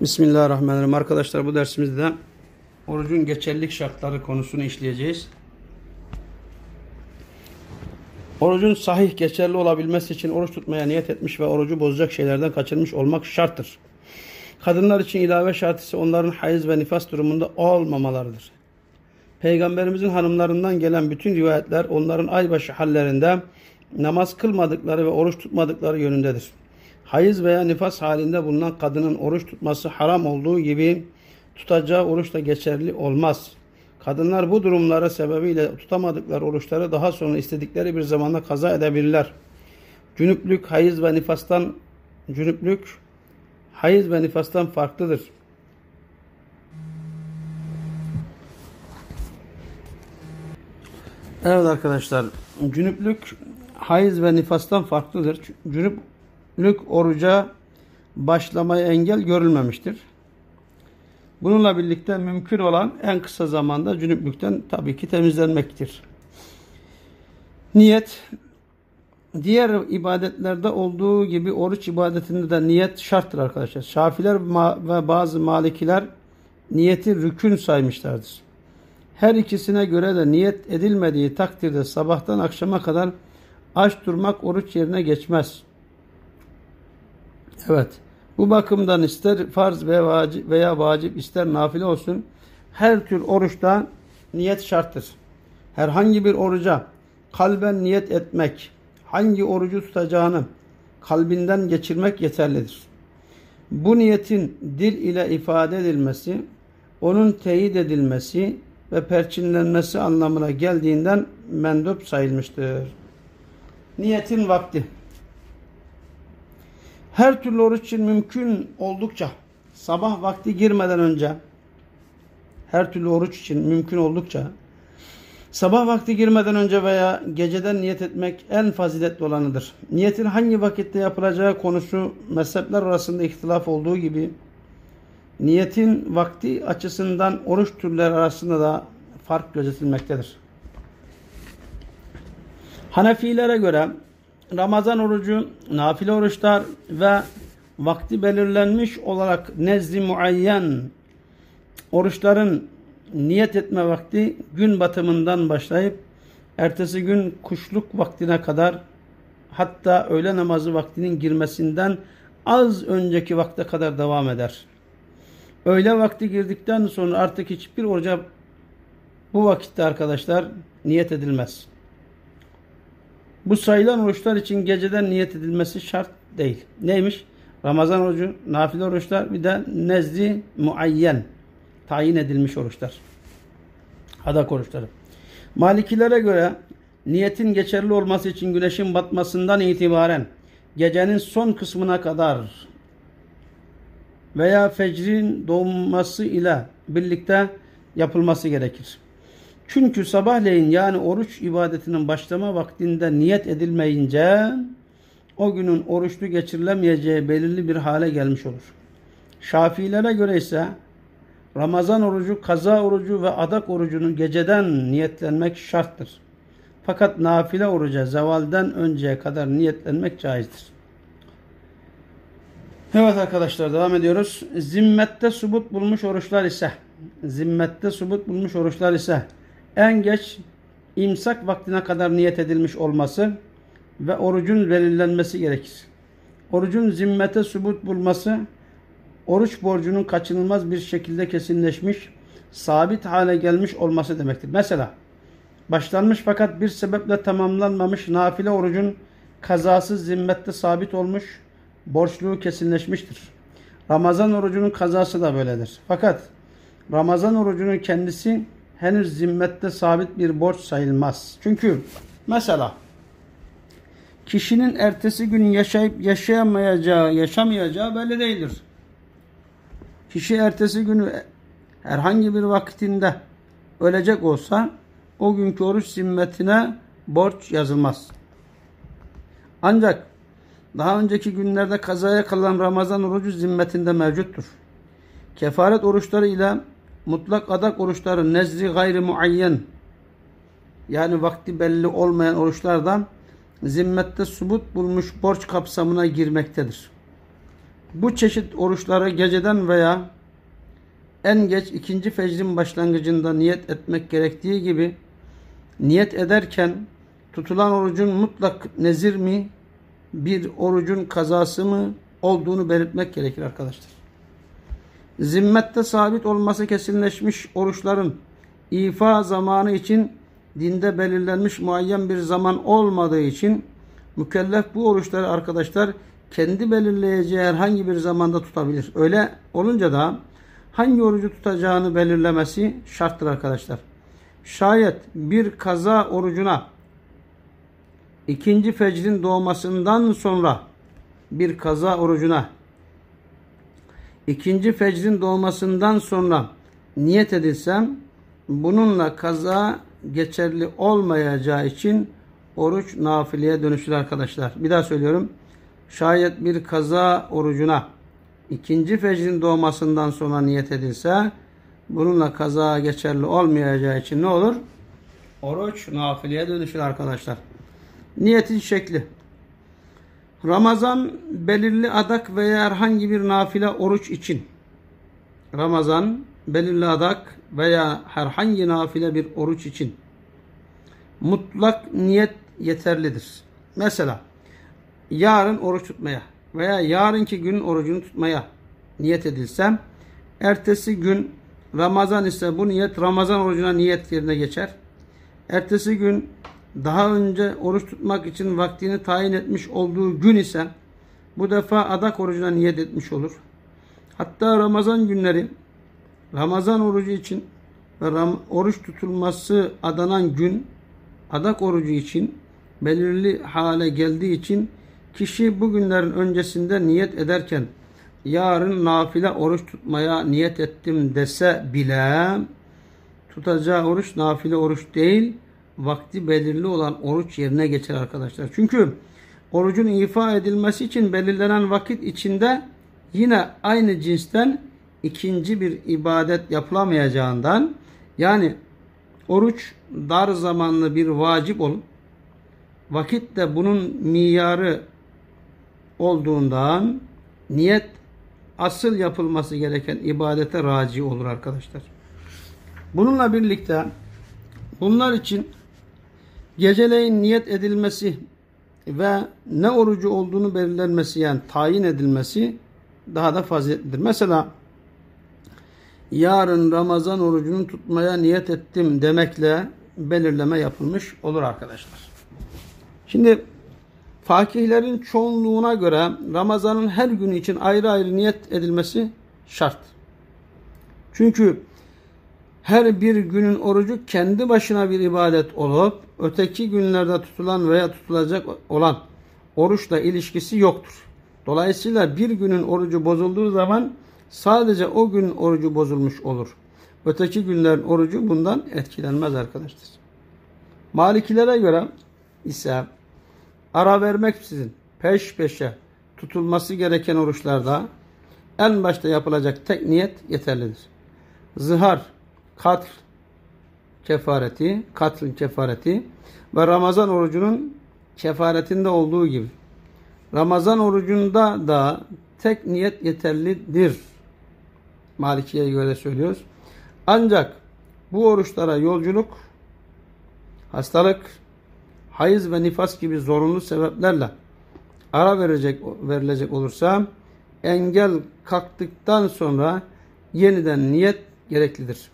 Bismillahirrahmanirrahim. Arkadaşlar bu dersimizde orucun geçerlilik şartları konusunu işleyeceğiz. Orucun sahih geçerli olabilmesi için oruç tutmaya niyet etmiş ve orucu bozacak şeylerden kaçırmış olmak şarttır. Kadınlar için ilave şart ise onların hayız ve nifas durumunda olmamalarıdır. Peygamberimizin hanımlarından gelen bütün rivayetler onların aybaşı hallerinde namaz kılmadıkları ve oruç tutmadıkları yönündedir. Hayız veya nifas halinde bulunan kadının oruç tutması haram olduğu gibi tutacağı oruç da geçerli olmaz. Kadınlar bu durumları sebebiyle tutamadıkları oruçları daha sonra istedikleri bir zamanda kaza edebilirler. Cünüplük, hayız ve nifastan cünüplük, hayız ve nifastan farklıdır. Evet arkadaşlar, cünüplük hayız ve nifastan farklıdır. Cünüplük oruca başlamaya engel görülmemiştir. Bununla birlikte mümkün olan en kısa zamanda cünüplükten tabii ki temizlenmektir. Niyet diğer ibadetlerde olduğu gibi oruç ibadetinde de niyet şarttır arkadaşlar. Şafiler ve bazı malikiler niyeti rükün saymışlardır. Her ikisine göre de niyet edilmediği takdirde sabahtan akşama kadar aç durmak oruç yerine geçmez. Evet. Bu bakımdan ister farz veya vacip, veya vacip ister nafile olsun her tür oruçta niyet şarttır. Herhangi bir oruca kalben niyet etmek, hangi orucu tutacağını kalbinden geçirmek yeterlidir. Bu niyetin dil ile ifade edilmesi, onun teyit edilmesi ve perçinlenmesi anlamına geldiğinden mendup sayılmıştır. Niyetin vakti. Her türlü oruç için mümkün oldukça sabah vakti girmeden önce her türlü oruç için mümkün oldukça sabah vakti girmeden önce veya geceden niyet etmek en faziletli olanıdır. Niyetin hangi vakitte yapılacağı konusu mezhepler arasında ihtilaf olduğu gibi niyetin vakti açısından oruç türleri arasında da fark gözetilmektedir. Hanefilere göre Ramazan orucu, nafile oruçlar ve vakti belirlenmiş olarak nezli muayyen oruçların niyet etme vakti gün batımından başlayıp ertesi gün kuşluk vaktine kadar hatta öğle namazı vaktinin girmesinden az önceki vakte kadar devam eder. Öğle vakti girdikten sonra artık hiçbir oruca bu vakitte arkadaşlar niyet edilmez. Bu sayılan oruçlar için geceden niyet edilmesi şart değil. Neymiş? Ramazan orucu, nafile oruçlar bir de nezli muayyen tayin edilmiş oruçlar. Hadak oruçları. Malikilere göre niyetin geçerli olması için güneşin batmasından itibaren gecenin son kısmına kadar veya fecrin doğması ile birlikte yapılması gerekir. Çünkü sabahleyin yani oruç ibadetinin başlama vaktinde niyet edilmeyince o günün oruçlu geçirilemeyeceği belirli bir hale gelmiş olur. Şafilere göre ise Ramazan orucu, kaza orucu ve adak orucunun geceden niyetlenmek şarttır. Fakat nafile oruca zevalden önceye kadar niyetlenmek caizdir. Evet arkadaşlar devam ediyoruz. Zimmette subut bulmuş oruçlar ise zimmette subut bulmuş oruçlar ise en geç imsak vaktine kadar niyet edilmiş olması ve orucun belirlenmesi gerekir. Orucun zimmete subut bulması, oruç borcunun kaçınılmaz bir şekilde kesinleşmiş, sabit hale gelmiş olması demektir. Mesela, başlanmış fakat bir sebeple tamamlanmamış nafile orucun kazası zimmette sabit olmuş, borçluğu kesinleşmiştir. Ramazan orucunun kazası da böyledir. Fakat Ramazan orucunun kendisi henüz zimmette sabit bir borç sayılmaz. Çünkü mesela kişinin ertesi gün yaşayıp yaşayamayacağı, yaşamayacağı belli değildir. Kişi ertesi günü herhangi bir vakitinde ölecek olsa o günkü oruç zimmetine borç yazılmaz. Ancak daha önceki günlerde kazaya kalan Ramazan orucu zimmetinde mevcuttur. Kefaret oruçları ile mutlak adak oruçları nezri gayri muayyen yani vakti belli olmayan oruçlardan zimmette subut bulmuş borç kapsamına girmektedir. Bu çeşit oruçları geceden veya en geç ikinci fecrin başlangıcında niyet etmek gerektiği gibi niyet ederken tutulan orucun mutlak nezir mi bir orucun kazası mı olduğunu belirtmek gerekir arkadaşlar. Zimmette sabit olması kesinleşmiş oruçların ifa zamanı için dinde belirlenmiş muayyen bir zaman olmadığı için mükellef bu oruçları arkadaşlar kendi belirleyeceği herhangi bir zamanda tutabilir. Öyle olunca da hangi orucu tutacağını belirlemesi şarttır arkadaşlar. Şayet bir kaza orucuna ikinci fecrin doğmasından sonra bir kaza orucuna ikinci fecrin doğmasından sonra niyet edilsem bununla kaza geçerli olmayacağı için oruç nafileye dönüşür arkadaşlar. Bir daha söylüyorum. Şayet bir kaza orucuna ikinci fecrin doğmasından sonra niyet edilse bununla kaza geçerli olmayacağı için ne olur? Oruç nafileye dönüşür arkadaşlar. Niyetin şekli. Ramazan belirli adak veya herhangi bir nafile oruç için. Ramazan belirli adak veya herhangi nafile bir oruç için mutlak niyet yeterlidir. Mesela yarın oruç tutmaya veya yarınki günün orucunu tutmaya niyet edilsem ertesi gün Ramazan ise bu niyet Ramazan orucuna niyet yerine geçer. Ertesi gün daha önce oruç tutmak için vaktini tayin etmiş olduğu gün ise bu defa adak orucuna niyet etmiş olur. Hatta Ramazan günleri Ramazan orucu için ve oruç tutulması adanan gün adak orucu için belirli hale geldiği için kişi bu günlerin öncesinde niyet ederken yarın nafile oruç tutmaya niyet ettim dese bile tutacağı oruç nafile oruç değil vakti belirli olan oruç yerine geçer arkadaşlar. Çünkü orucun ifa edilmesi için belirlenen vakit içinde yine aynı cinsten ikinci bir ibadet yapılamayacağından yani oruç dar zamanlı bir vacip olup vakit de bunun miyarı olduğundan niyet asıl yapılması gereken ibadete raci olur arkadaşlar. Bununla birlikte bunlar için geceleyin niyet edilmesi ve ne orucu olduğunu belirlenmesi yani tayin edilmesi daha da faziletlidir. Mesela yarın Ramazan orucunu tutmaya niyet ettim demekle belirleme yapılmış olur arkadaşlar. Şimdi fakihlerin çoğunluğuna göre Ramazan'ın her günü için ayrı ayrı niyet edilmesi şart. Çünkü her bir günün orucu kendi başına bir ibadet olup öteki günlerde tutulan veya tutulacak olan oruçla ilişkisi yoktur. Dolayısıyla bir günün orucu bozulduğu zaman sadece o gün orucu bozulmuş olur. Öteki günlerin orucu bundan etkilenmez arkadaşlar. Malikilere göre ise ara vermeksizin peş peşe tutulması gereken oruçlarda en başta yapılacak tek niyet yeterlidir. Zihar, katl kefareti, katlın kefareti ve Ramazan orucunun kefaretinde olduğu gibi Ramazan orucunda da tek niyet yeterlidir. Malikiye'ye göre söylüyoruz. Ancak bu oruçlara yolculuk, hastalık, hayız ve nifas gibi zorunlu sebeplerle ara verecek verilecek olursa engel kalktıktan sonra yeniden niyet gereklidir.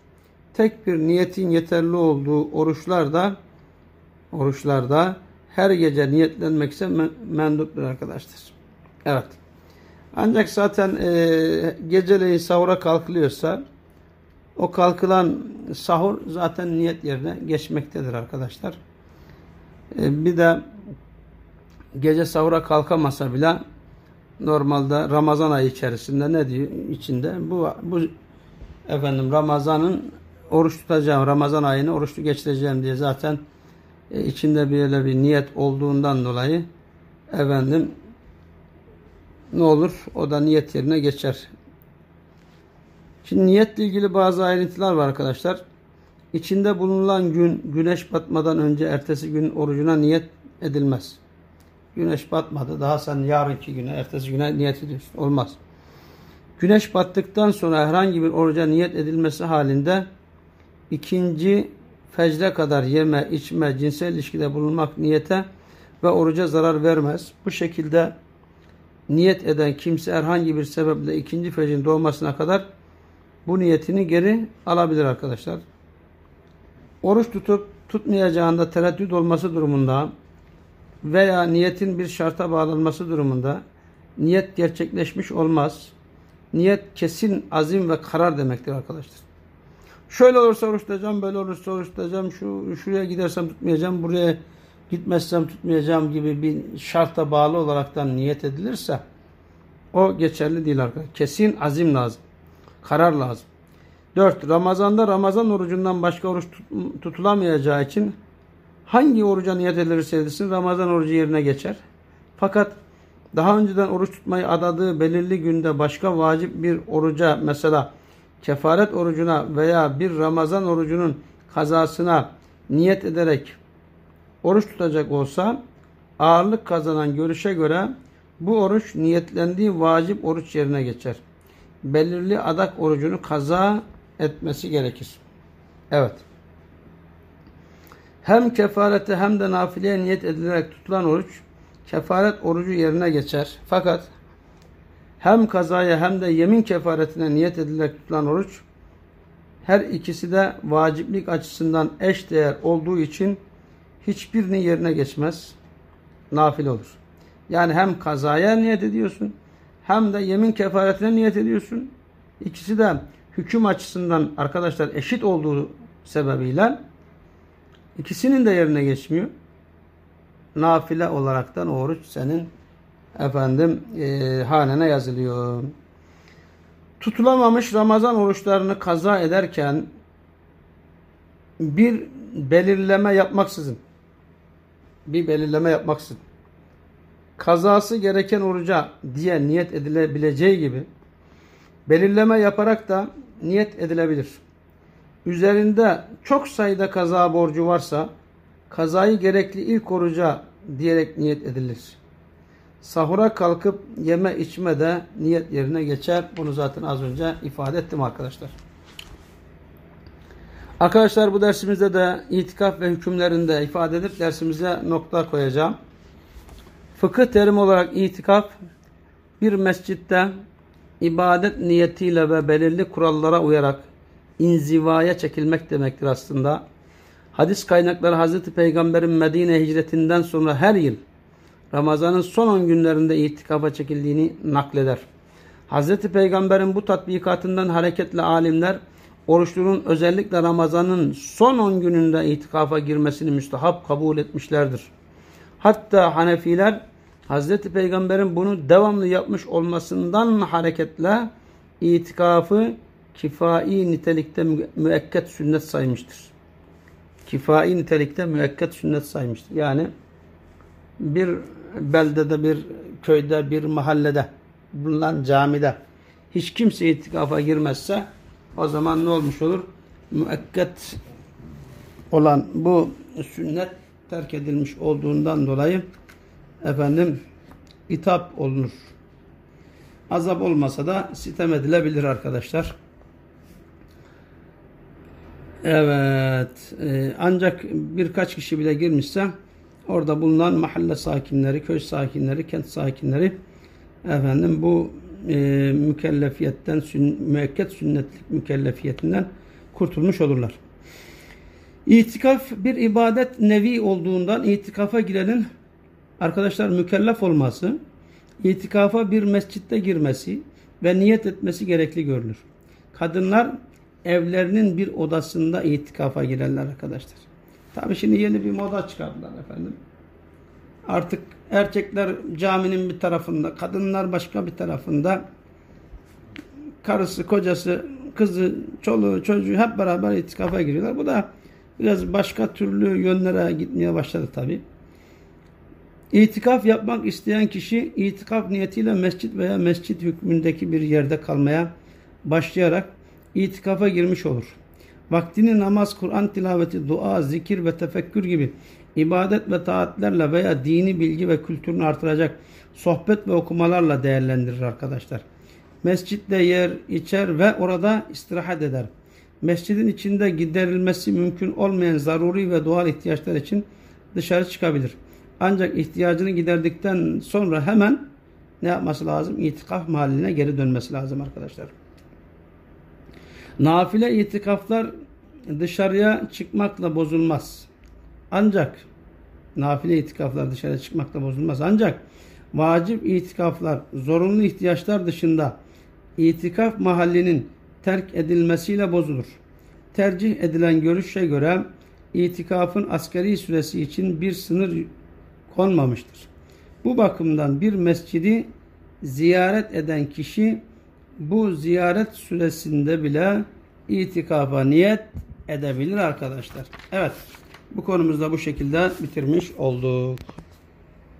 Tek bir niyetin yeterli olduğu oruçlarda oruçlarda her gece niyetlenmek ise menduptur arkadaşlar. Evet. Ancak zaten e, geceleyin sahura kalkılıyorsa o kalkılan sahur zaten niyet yerine geçmektedir arkadaşlar. E, bir de gece sahura kalkamasa bile normalde Ramazan ayı içerisinde ne diyor içinde bu bu efendim Ramazan'ın oruç tutacağım Ramazan ayını oruçlu geçireceğim diye zaten e, içinde böyle bir niyet olduğundan dolayı efendim ne olur? O da niyet yerine geçer. Şimdi niyetle ilgili bazı ayrıntılar var arkadaşlar. İçinde bulunan gün güneş batmadan önce ertesi gün orucuna niyet edilmez. Güneş batmadı. Daha sen yarınki güne, ertesi güne niyet ediyorsun. Olmaz. Güneş battıktan sonra herhangi bir oruca niyet edilmesi halinde ikinci fecre kadar yeme, içme, cinsel ilişkide bulunmak niyete ve oruca zarar vermez. Bu şekilde niyet eden kimse herhangi bir sebeple ikinci fecrin doğmasına kadar bu niyetini geri alabilir arkadaşlar. Oruç tutup tutmayacağında tereddüt olması durumunda veya niyetin bir şarta bağlanması durumunda niyet gerçekleşmiş olmaz. Niyet kesin azim ve karar demektir arkadaşlar. Şöyle olursa oruç tutacağım, böyle olursa oruç tutacağım, şu, şuraya gidersem tutmayacağım, buraya gitmezsem tutmayacağım gibi bir şarta bağlı olaraktan niyet edilirse o geçerli değil arkadaşlar. Kesin azim lazım. Karar lazım. 4. Ramazanda Ramazan orucundan başka oruç tutulamayacağı için hangi oruca niyet edilirse edilsin Ramazan orucu yerine geçer. Fakat daha önceden oruç tutmayı adadığı belirli günde başka vacip bir oruca mesela kefaret orucuna veya bir Ramazan orucunun kazasına niyet ederek oruç tutacak olsa ağırlık kazanan görüşe göre bu oruç niyetlendiği vacip oruç yerine geçer. Belirli adak orucunu kaza etmesi gerekir. Evet. Hem kefarete hem de nafileye niyet edilerek tutulan oruç kefaret orucu yerine geçer. Fakat hem kazaya hem de yemin kefaretine niyet edilerek tutulan oruç her ikisi de vaciplik açısından eş değer olduğu için hiçbirini yerine geçmez. Nafil olur. Yani hem kazaya niyet ediyorsun hem de yemin kefaretine niyet ediyorsun. İkisi de hüküm açısından arkadaşlar eşit olduğu sebebiyle ikisinin de yerine geçmiyor. Nafile olaraktan oruç senin efendim e, hanene yazılıyor. Tutulamamış Ramazan oruçlarını kaza ederken bir belirleme yapmaksızın bir belirleme yapmaksızın kazası gereken oruca diye niyet edilebileceği gibi belirleme yaparak da niyet edilebilir. Üzerinde çok sayıda kaza borcu varsa kazayı gerekli ilk oruca diyerek niyet edilir. Sahura kalkıp yeme içme de niyet yerine geçer. Bunu zaten az önce ifade ettim arkadaşlar. Arkadaşlar bu dersimizde de itikaf ve hükümlerinde ifade edip dersimize nokta koyacağım. Fıkıh terim olarak itikaf bir mescitte ibadet niyetiyle ve belirli kurallara uyarak inzivaya çekilmek demektir aslında. Hadis kaynakları Hazreti Peygamber'in Medine hicretinden sonra her yıl Ramazan'ın son 10 günlerinde itikafa çekildiğini nakleder. Hazreti Peygamber'in bu tatbikatından hareketle alimler oruçlunun özellikle Ramazan'ın son 10 gününde itikafa girmesini müstahap kabul etmişlerdir. Hatta Hanefiler Hazreti Peygamber'in bunu devamlı yapmış olmasından hareketle itikafı kifai nitelikte müekket sünnet saymıştır. Kifai nitelikte müekket sünnet saymıştır. Yani bir beldede, bir köyde, bir mahallede bulunan camide hiç kimse itikafa girmezse o zaman ne olmuş olur? Müekket olan bu sünnet terk edilmiş olduğundan dolayı efendim itap olunur. Azap olmasa da sitem edilebilir arkadaşlar. Evet. E, ancak birkaç kişi bile girmişse orada bulunan mahalle sakinleri, köy sakinleri, kent sakinleri efendim bu e, mükellefiyetten, sün, müekket sünnetlik mükellefiyetinden kurtulmuş olurlar. İtikaf bir ibadet nevi olduğundan itikafa girenin arkadaşlar mükellef olması, itikafa bir mescitte girmesi ve niyet etmesi gerekli görülür. Kadınlar evlerinin bir odasında itikafa girerler arkadaşlar. Tabi şimdi yeni bir moda çıkardılar efendim. Artık erkekler caminin bir tarafında, kadınlar başka bir tarafında. Karısı, kocası, kızı, çoluğu, çocuğu hep beraber itikafa giriyorlar. Bu da biraz başka türlü yönlere gitmeye başladı tabi. İtikaf yapmak isteyen kişi itikaf niyetiyle mescit veya mescit hükmündeki bir yerde kalmaya başlayarak itikafa girmiş olur. Vaktini namaz, Kur'an tilaveti, dua, zikir ve tefekkür gibi ibadet ve taatlerle veya dini bilgi ve kültürünü artıracak sohbet ve okumalarla değerlendirir arkadaşlar. Mescitte yer, içer ve orada istirahat eder. Mescidin içinde giderilmesi mümkün olmayan zaruri ve doğal ihtiyaçlar için dışarı çıkabilir. Ancak ihtiyacını giderdikten sonra hemen ne yapması lazım? İtikaf mahalline geri dönmesi lazım arkadaşlar. Nafile itikaflar dışarıya çıkmakla bozulmaz. Ancak nafile itikaflar dışarıya çıkmakla bozulmaz. Ancak vacip itikaflar, zorunlu ihtiyaçlar dışında itikaf mahallinin terk edilmesiyle bozulur. Tercih edilen görüşe göre itikafın askeri süresi için bir sınır konmamıştır. Bu bakımdan bir mescidi ziyaret eden kişi bu ziyaret süresinde bile itikafa niyet edebilir arkadaşlar. Evet bu konumuzda bu şekilde bitirmiş olduk.